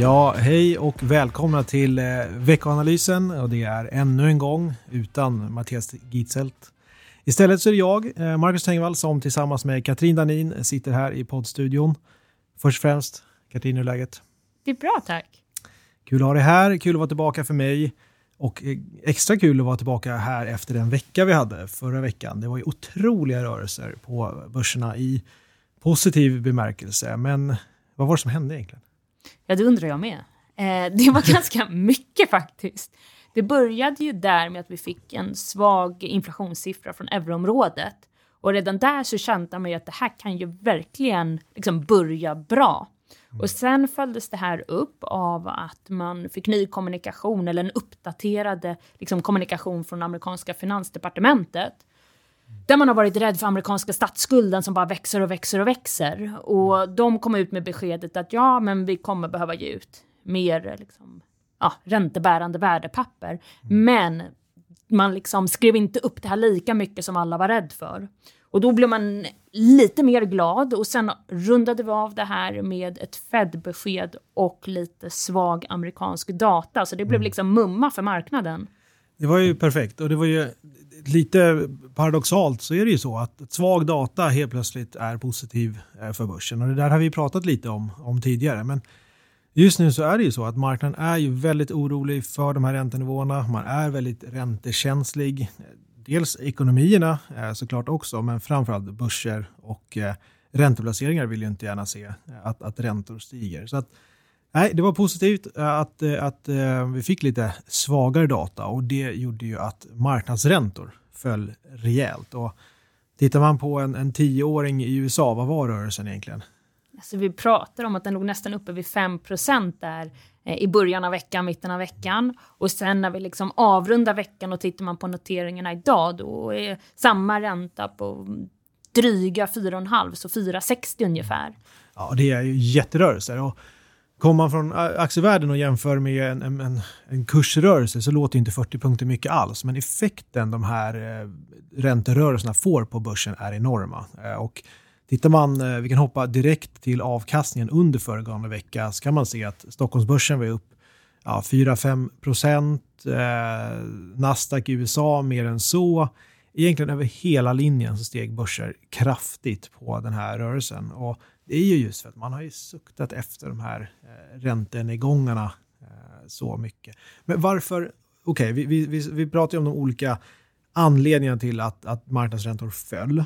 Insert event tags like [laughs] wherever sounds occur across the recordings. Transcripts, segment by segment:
Ja, hej och välkomna till eh, veckoanalysen och det är ännu en gång utan Mattias Gitzelt. Istället så är det jag, eh, Marcus Tengvall, som tillsammans med Katrin Danin sitter här i poddstudion. Först och främst, Katrin, hur är läget? Det är bra, tack. Kul att ha dig här, kul att vara tillbaka för mig och eh, extra kul att vara tillbaka här efter den vecka vi hade förra veckan. Det var ju otroliga rörelser på börserna i positiv bemärkelse, men vad var det som hände egentligen? Ja, det undrar jag med. Eh, det var [laughs] ganska mycket faktiskt. Det började ju där med att vi fick en svag inflationssiffra från euroområdet. Och redan där så kände man ju att det här kan ju verkligen liksom börja bra. Mm. Och sen följdes det här upp av att man fick ny kommunikation eller en uppdaterade liksom, kommunikation från amerikanska finansdepartementet där man har varit rädd för amerikanska statsskulden som bara växer och växer och växer. Och de kom ut med beskedet att ja, men vi kommer behöva ge ut mer liksom, ja, räntebärande värdepapper. Mm. Men man liksom skrev inte upp det här lika mycket som alla var rädd för. Och då blev man lite mer glad och sen rundade vi av det här med ett Fed-besked och lite svag amerikansk data. Så det blev mm. liksom mumma för marknaden. Det var ju perfekt och det var ju lite paradoxalt så är det ju så att svag data helt plötsligt är positiv eh, för börsen och det där har vi pratat lite om, om tidigare. Men just nu så är det ju så att marknaden är ju väldigt orolig för de här räntenivåerna. Man är väldigt räntekänslig. Dels ekonomierna eh, såklart också, men framförallt börser och eh, ränteplaceringar vill ju inte gärna se att, att räntor stiger. Så att, Nej, det var positivt eh, att, eh, att eh, vi fick lite svagare data och det gjorde ju att marknadsräntor föll rejält. Och tittar man på en, en tioåring i USA, vad var rörelsen egentligen? Alltså vi pratar om att den låg nästan uppe vid 5 där i början av veckan, mitten av veckan. Och sen när vi liksom avrundar veckan och tittar man på noteringarna idag, då är samma ränta på dryga 4,5, så 4,60 ungefär. Ja, det är ju jätterörelser. Och Kommer man från aktievärlden och jämför med en, en, en kursrörelse så låter inte 40 punkter mycket alls. Men effekten de här eh, ränterörelserna får på börsen är enorma. Eh, och tittar man, eh, vi kan hoppa direkt till avkastningen under föregående vecka, så kan man se att Stockholmsbörsen var upp ja, 4-5 procent. Eh, Nasdaq i USA mer än så. Egentligen över hela linjen så steg börser kraftigt på den här rörelsen. Och det är ju just för att man har ju suktat efter de här eh, räntenedgångarna eh, så mycket. Men varför, okej, okay, vi, vi, vi pratar ju om de olika anledningarna till att, att marknadsräntor föll.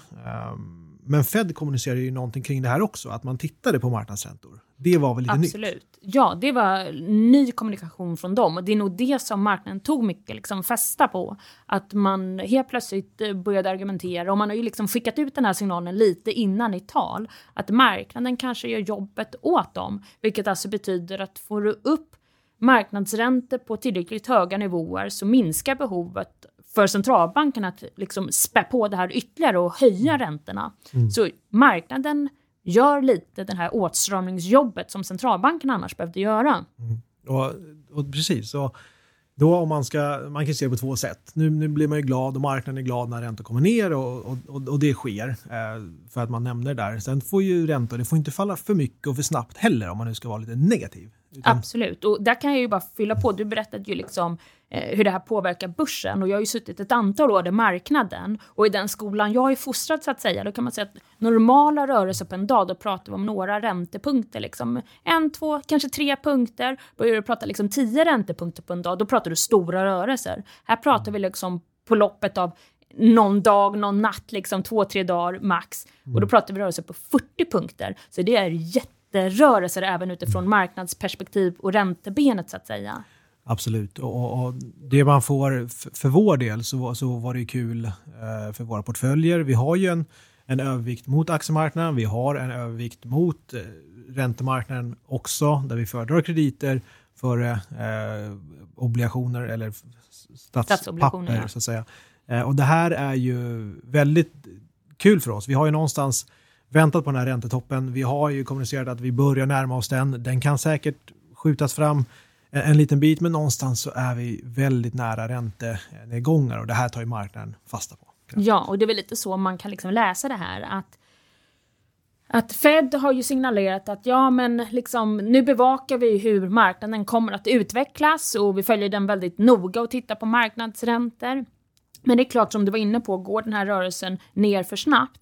Um, men Fed kommunicerade ju någonting kring det här också, att man tittade på marknadsräntor. Det var väl lite Absolut. nytt? Ja, det var ny kommunikation från dem och det är nog det som marknaden tog mycket liksom fästa på. Att man helt plötsligt eh, började argumentera och man har ju liksom skickat ut den här signalen lite innan i tal. Att marknaden kanske gör jobbet åt dem, vilket alltså betyder att får du upp marknadsräntor på tillräckligt höga nivåer så minskar behovet för centralbanken att liksom spä på det här ytterligare och höja räntorna. Mm. Så marknaden gör lite det här åtstramningsjobbet som centralbanken annars behövde göra. Mm. Och, och, precis, och då om man ska, man kan se det på två sätt. Nu, nu blir man ju glad och marknaden är glad när räntor kommer ner och, och, och det sker eh, för att man nämner det där. Sen får ju räntor, det får inte falla för mycket och för snabbt heller om man nu ska vara lite negativ. Utan... Absolut, och där kan jag ju bara fylla på. Du berättade ju liksom hur det här påverkar börsen och jag har ju suttit ett antal år i marknaden och i den skolan jag är fostrad så att säga, då kan man säga att normala rörelser på en dag, då pratar vi om några räntepunkter, liksom en, två, kanske tre punkter. Börjar du prata liksom tio räntepunkter på en dag, då pratar du stora rörelser. Här pratar vi liksom på loppet av någon dag, någon natt, liksom två, tre dagar max. Och då pratar vi rörelser på 40 punkter. Så det är jätte ränterörelser även utifrån marknadsperspektiv och räntebenet så att säga. Absolut, och, och det man får för vår del så, så var det kul eh, för våra portföljer. Vi har ju en, en övervikt mot aktiemarknaden, vi har en övervikt mot eh, räntemarknaden också, där vi föredrar krediter före eh, obligationer eller statspapper. Ja. Så att säga. Eh, och det här är ju väldigt kul för oss. Vi har ju någonstans väntat på den här räntetoppen. Vi har ju kommunicerat att vi börjar närma oss den. Den kan säkert skjutas fram en, en liten bit, men någonstans så är vi väldigt nära räntenedgångar och det här tar ju marknaden fasta på. Ja, och det är väl lite så man kan liksom läsa det här att att Fed har ju signalerat att ja, men liksom, nu bevakar vi hur marknaden kommer att utvecklas och vi följer den väldigt noga och tittar på marknadsräntor. Men det är klart, som du var inne på, går den här rörelsen ner för snabbt,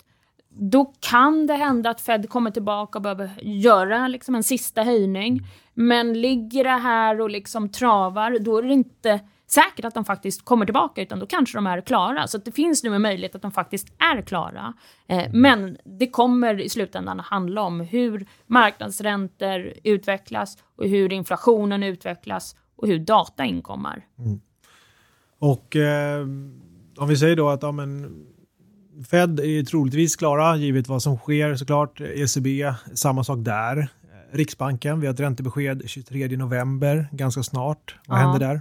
då kan det hända att Fed kommer tillbaka och behöver göra liksom en sista höjning. Men ligger det här och liksom travar, då är det inte säkert att de faktiskt kommer tillbaka, utan då kanske de är klara. Så det finns nu en möjlighet att de faktiskt är klara. Eh, men det kommer i slutändan att handla om hur marknadsräntor utvecklas och hur inflationen utvecklas och hur data inkommer. Mm. Och eh, om vi säger då att ja, men, Fed är troligtvis klara givet vad som sker såklart. ECB, samma sak där. Riksbanken, vi har ett räntebesked 23 november, ganska snart. Vad ja. händer där?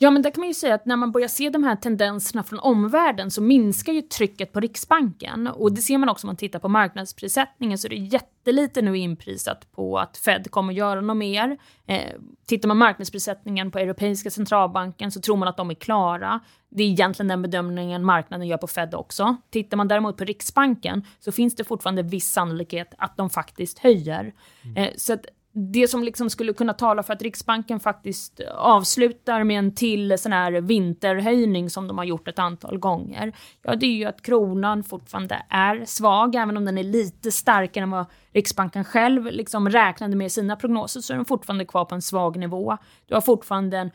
Ja, men där kan man ju säga att när man börjar se de här tendenserna från omvärlden så minskar ju trycket på Riksbanken. Och det ser man också om man tittar på marknadsprissättningen så det är jättelite nu inprisat på att Fed kommer göra något mer. Eh, tittar man marknadsprissättningen på Europeiska centralbanken så tror man att de är klara. Det är egentligen den bedömningen marknaden gör på Fed också. Tittar man däremot på Riksbanken så finns det fortfarande viss sannolikhet att de faktiskt höjer. Mm. Eh, så att det som liksom skulle kunna tala för att Riksbanken faktiskt avslutar med en till sån här vinterhöjning som de har gjort ett antal gånger. Ja, det är ju att kronan fortfarande är svag, även om den är lite starkare än vad Riksbanken själv liksom räknade med i sina prognoser så är den fortfarande kvar på en svag nivå. Du har fortfarande en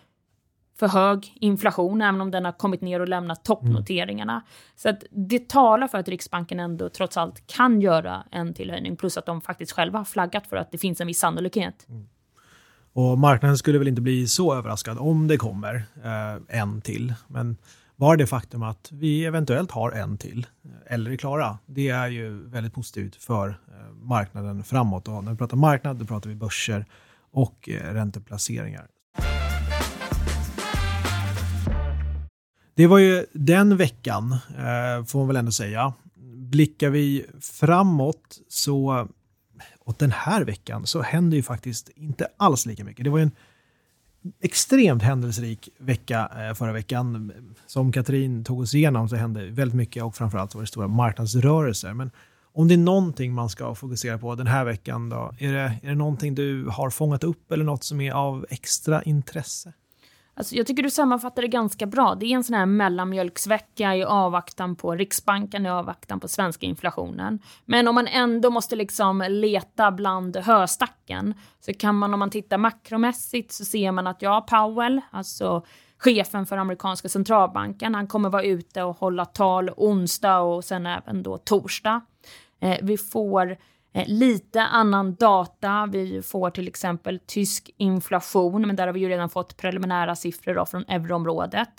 för hög inflation, även om den har kommit ner och lämnat toppnoteringarna. Mm. Så att det talar för att Riksbanken ändå trots allt kan göra en tillhöjning, plus att de faktiskt själva har flaggat för att det finns en viss sannolikhet. Mm. Och marknaden skulle väl inte bli så överraskad om det kommer eh, en till. Men bara det faktum att vi eventuellt har en till eh, eller är klara, det är ju väldigt positivt för eh, marknaden framåt. Och när vi pratar marknad, då pratar vi börser och eh, ränteplaceringar. Det var ju den veckan, eh, får man väl ändå säga. Blickar vi framåt så, åt den här veckan, så händer ju faktiskt inte alls lika mycket. Det var ju en extremt händelserik vecka eh, förra veckan. Som Katrin tog oss igenom så hände väldigt mycket och framförallt var det stora marknadsrörelser. Men om det är någonting man ska fokusera på den här veckan då, är det, är det någonting du har fångat upp eller något som är av extra intresse? Alltså, jag tycker du sammanfattar det ganska bra. Det är en sån här mellanmjölksvecka i avvaktan på Riksbanken, i avvaktan på svenska inflationen. Men om man ändå måste liksom leta bland höstacken så kan man om man tittar makromässigt så ser man att ja, Powell, alltså chefen för amerikanska centralbanken, han kommer vara ute och hålla tal onsdag och sen även då torsdag. Eh, vi får lite annan data. Vi får till exempel tysk inflation, men där har vi ju redan fått preliminära siffror då från euroområdet.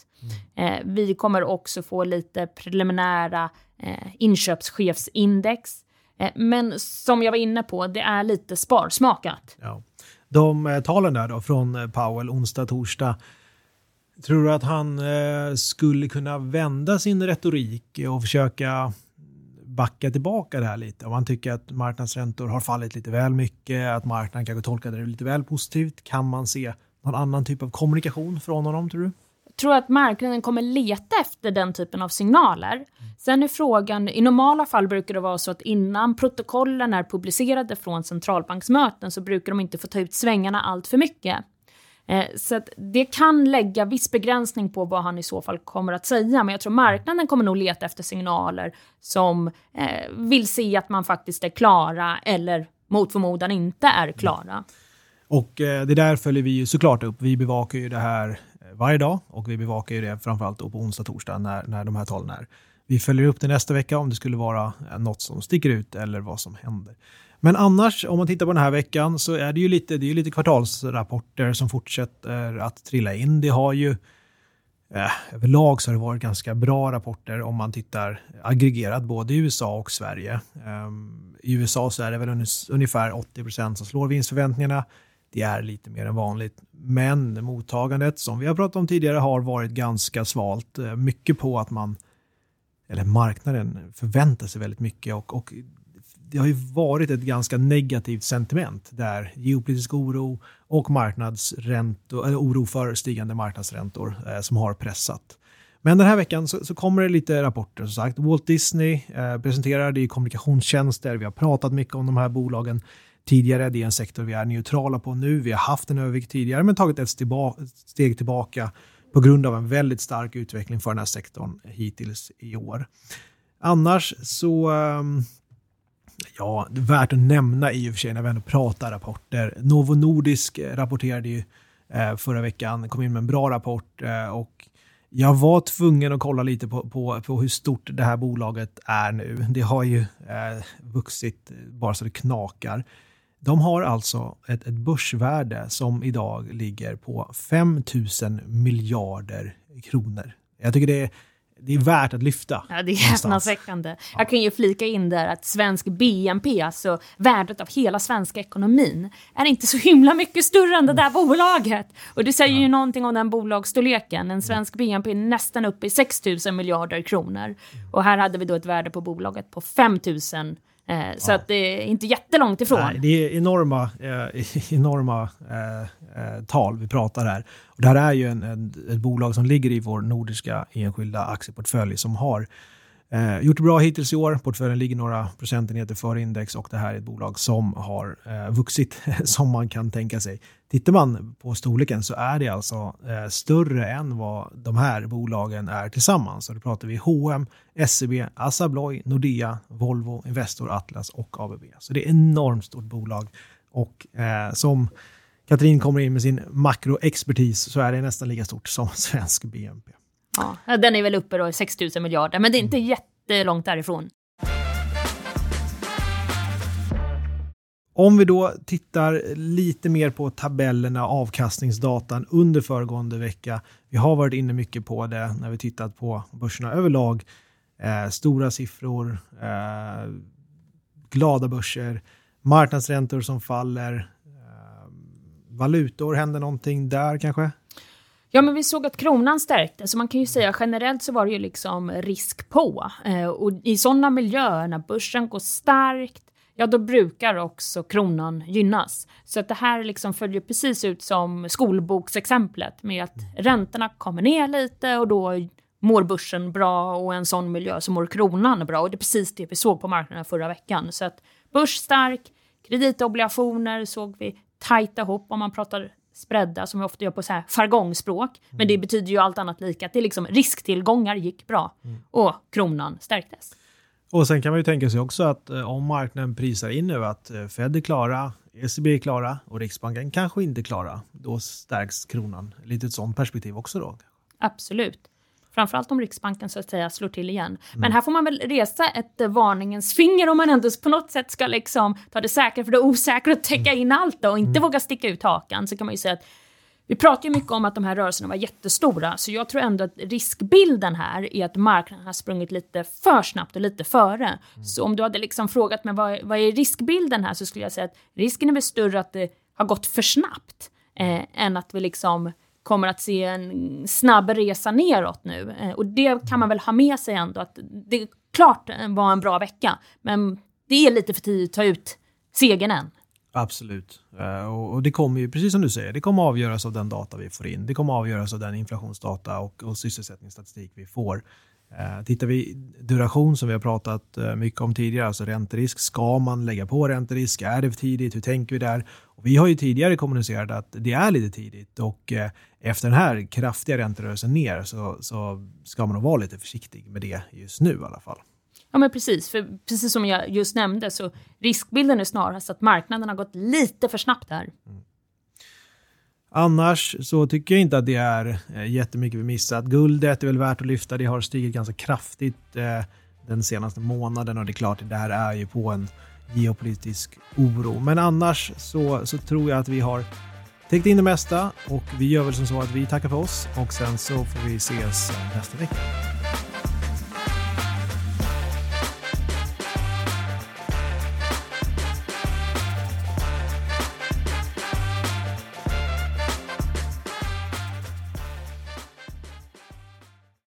Mm. Eh, vi kommer också få lite preliminära eh, inköpschefsindex. Eh, men som jag var inne på, det är lite sparsmakat. Ja. De eh, talen där då från eh, Powell onsdag, torsdag. Tror du att han skulle kunna vända sin retorik och försöka backa tillbaka det här lite. Om man tycker att marknadsräntor har fallit lite väl mycket, att marknaden kanske tolkade det lite väl positivt, kan man se någon annan typ av kommunikation från honom tror du? Jag tror att marknaden kommer leta efter den typen av signaler. Sen är frågan, i normala fall brukar det vara så att innan protokollen är publicerade från centralbanksmöten så brukar de inte få ta ut svängarna allt för mycket. Eh, så det kan lägga viss begränsning på vad han i så fall kommer att säga, men jag tror marknaden kommer nog leta efter signaler som eh, vill se att man faktiskt är klara eller mot förmodan inte är klara. Och eh, det där följer vi ju såklart upp. Vi bevakar ju det här eh, varje dag och vi bevakar ju det framförallt på onsdag, torsdag när, när de här talen är. Vi följer upp det nästa vecka om det skulle vara eh, något som sticker ut eller vad som händer. Men annars, om man tittar på den här veckan, så är det ju lite, det är lite kvartalsrapporter som fortsätter att trilla in. Det har ju eh, överlag så har det varit ganska bra rapporter om man tittar aggregerat både i USA och Sverige. Um, I USA så är det väl ungefär 80 procent som slår vinstförväntningarna. Det är lite mer än vanligt. Men mottagandet, som vi har pratat om tidigare, har varit ganska svalt. Eh, mycket på att man, eller marknaden, förväntar sig väldigt mycket och, och det har ju varit ett ganska negativt sentiment där geopolitisk oro och marknadsräntor, eller oro för stigande marknadsräntor eh, som har pressat Men den här veckan så, så kommer det lite rapporter. Som sagt, Walt Disney eh, presenterade kommunikationstjänster. Vi har pratat mycket om de här bolagen tidigare. Det är en sektor vi är neutrala på nu. Vi har haft en övervikt tidigare men tagit ett steg tillbaka på grund av en väldigt stark utveckling för den här sektorn hittills i år. Annars så, ehm, ja, värt att nämna i och för sig när vi ändå pratar rapporter. Novo Nordisk eh, rapporterade ju eh, förra veckan, kom in med en bra rapport eh, och jag var tvungen att kolla lite på, på, på, hur stort det här bolaget är nu. Det har ju eh, vuxit bara så det knakar. De har alltså ett, ett börsvärde som idag ligger på 5 000 miljarder kronor. Jag tycker det är det är värt att lyfta. Ja, det är häpnadsväckande. Ja. Jag kan ju flika in där att svensk BNP, alltså värdet av hela svenska ekonomin, är inte så himla mycket större än det där bolaget. Och det säger ja. ju någonting om den bolagsstorleken. En svensk BNP är nästan uppe i 6 000 miljarder kronor. Och här hade vi då ett värde på bolaget på 5 000 Eh, så ja. att det är inte jättelångt ifrån. Nej, det är enorma, eh, [laughs] enorma eh, eh, tal vi pratar här. Och det här är ju en, en, ett bolag som ligger i vår nordiska enskilda aktieportfölj som har Eh, gjort det bra hittills i år. Portföljen ligger några procentenheter före index och det här är ett bolag som har vuxit [laughs] som man kan tänka sig. Tittar man på storleken så är det alltså eh, större än vad de här bolagen är tillsammans. Så då pratar vi H&M, SEB, Assa Abloy, Nordea, Volvo, Investor, Atlas och ABB. Så det är ett enormt stort bolag och eh, som Katrin kommer in med sin makroexpertis så är det nästan lika stort som [laughs] svensk BNP. Ja, den är väl uppe då i 6 000 miljarder, men det är inte mm. jättelångt därifrån. Om vi då tittar lite mer på tabellerna, avkastningsdatan under föregående vecka. Vi har varit inne mycket på det när vi tittat på börserna överlag. Eh, stora siffror, eh, glada börser, marknadsräntor som faller, eh, valutor, händer någonting där kanske? Ja, men vi såg att kronan stärkte, så man kan ju säga generellt så var det ju liksom risk på. Eh, och i sådana miljöer, när börsen går starkt, ja då brukar också kronan gynnas. Så att det här liksom följer precis ut som skolboksexemplet med att räntorna kommer ner lite och då mår börsen bra och en sån miljö så mår kronan bra. Och det är precis det vi såg på marknaden förra veckan. Så att börs stark, kreditobligationer såg vi tajta ihop om man pratar spredda som vi ofta gör på så här jargongspråk. Mm. Men det betyder ju allt annat lika. Att det är liksom risktillgångar gick bra mm. och kronan stärktes. Och sen kan man ju tänka sig också att eh, om marknaden prisar in nu att eh, Fed är klara, ECB är klara och Riksbanken kanske inte är klara, då stärks kronan. Lite ett sånt perspektiv också då. Absolut. Framförallt om Riksbanken så att säga slår till igen. Mm. Men här får man väl resa ett uh, varningens finger om man ändå på något sätt ska liksom ta det säkra för det osäkra och täcka mm. in allt då, och inte mm. våga sticka ut hakan. Så kan man ju säga att vi pratar ju mycket om att de här rörelserna var jättestora, så jag tror ändå att riskbilden här är att marknaden har sprungit lite för snabbt och lite före. Mm. Så om du hade liksom frågat mig vad, vad är riskbilden här så skulle jag säga att risken är väl större att det har gått för snabbt eh, än att vi liksom kommer att se en snabb resa neråt nu. Eh, och det kan man väl ha med sig ändå, att det klart var en bra vecka, men det är lite för tidigt att ta ut segern än. Absolut. Eh, och det kommer ju, precis som du säger, det kommer avgöras av den data vi får in. Det kommer avgöras av den inflationsdata och, och sysselsättningsstatistik vi får. Eh, tittar vi duration som vi har pratat eh, mycket om tidigare, alltså ränterisk. Ska man lägga på ränterisk? Är det för tidigt? Hur tänker vi där? Och vi har ju tidigare kommunicerat att det är lite tidigt och efter den här kraftiga ränterörelsen ner så, så ska man nog vara lite försiktig med det just nu i alla fall. Ja men precis, för precis som jag just nämnde så riskbilden är snarast att marknaden har gått lite för snabbt här. Mm. Annars så tycker jag inte att det är eh, jättemycket vi missat. Guldet är väl värt att lyfta. Det har stigit ganska kraftigt eh, den senaste månaden och det är klart, det här är ju på en geopolitisk oro. Men annars så, så tror jag att vi har täckt in det mesta och vi gör väl som så att vi tackar för oss och sen så får vi ses nästa vecka.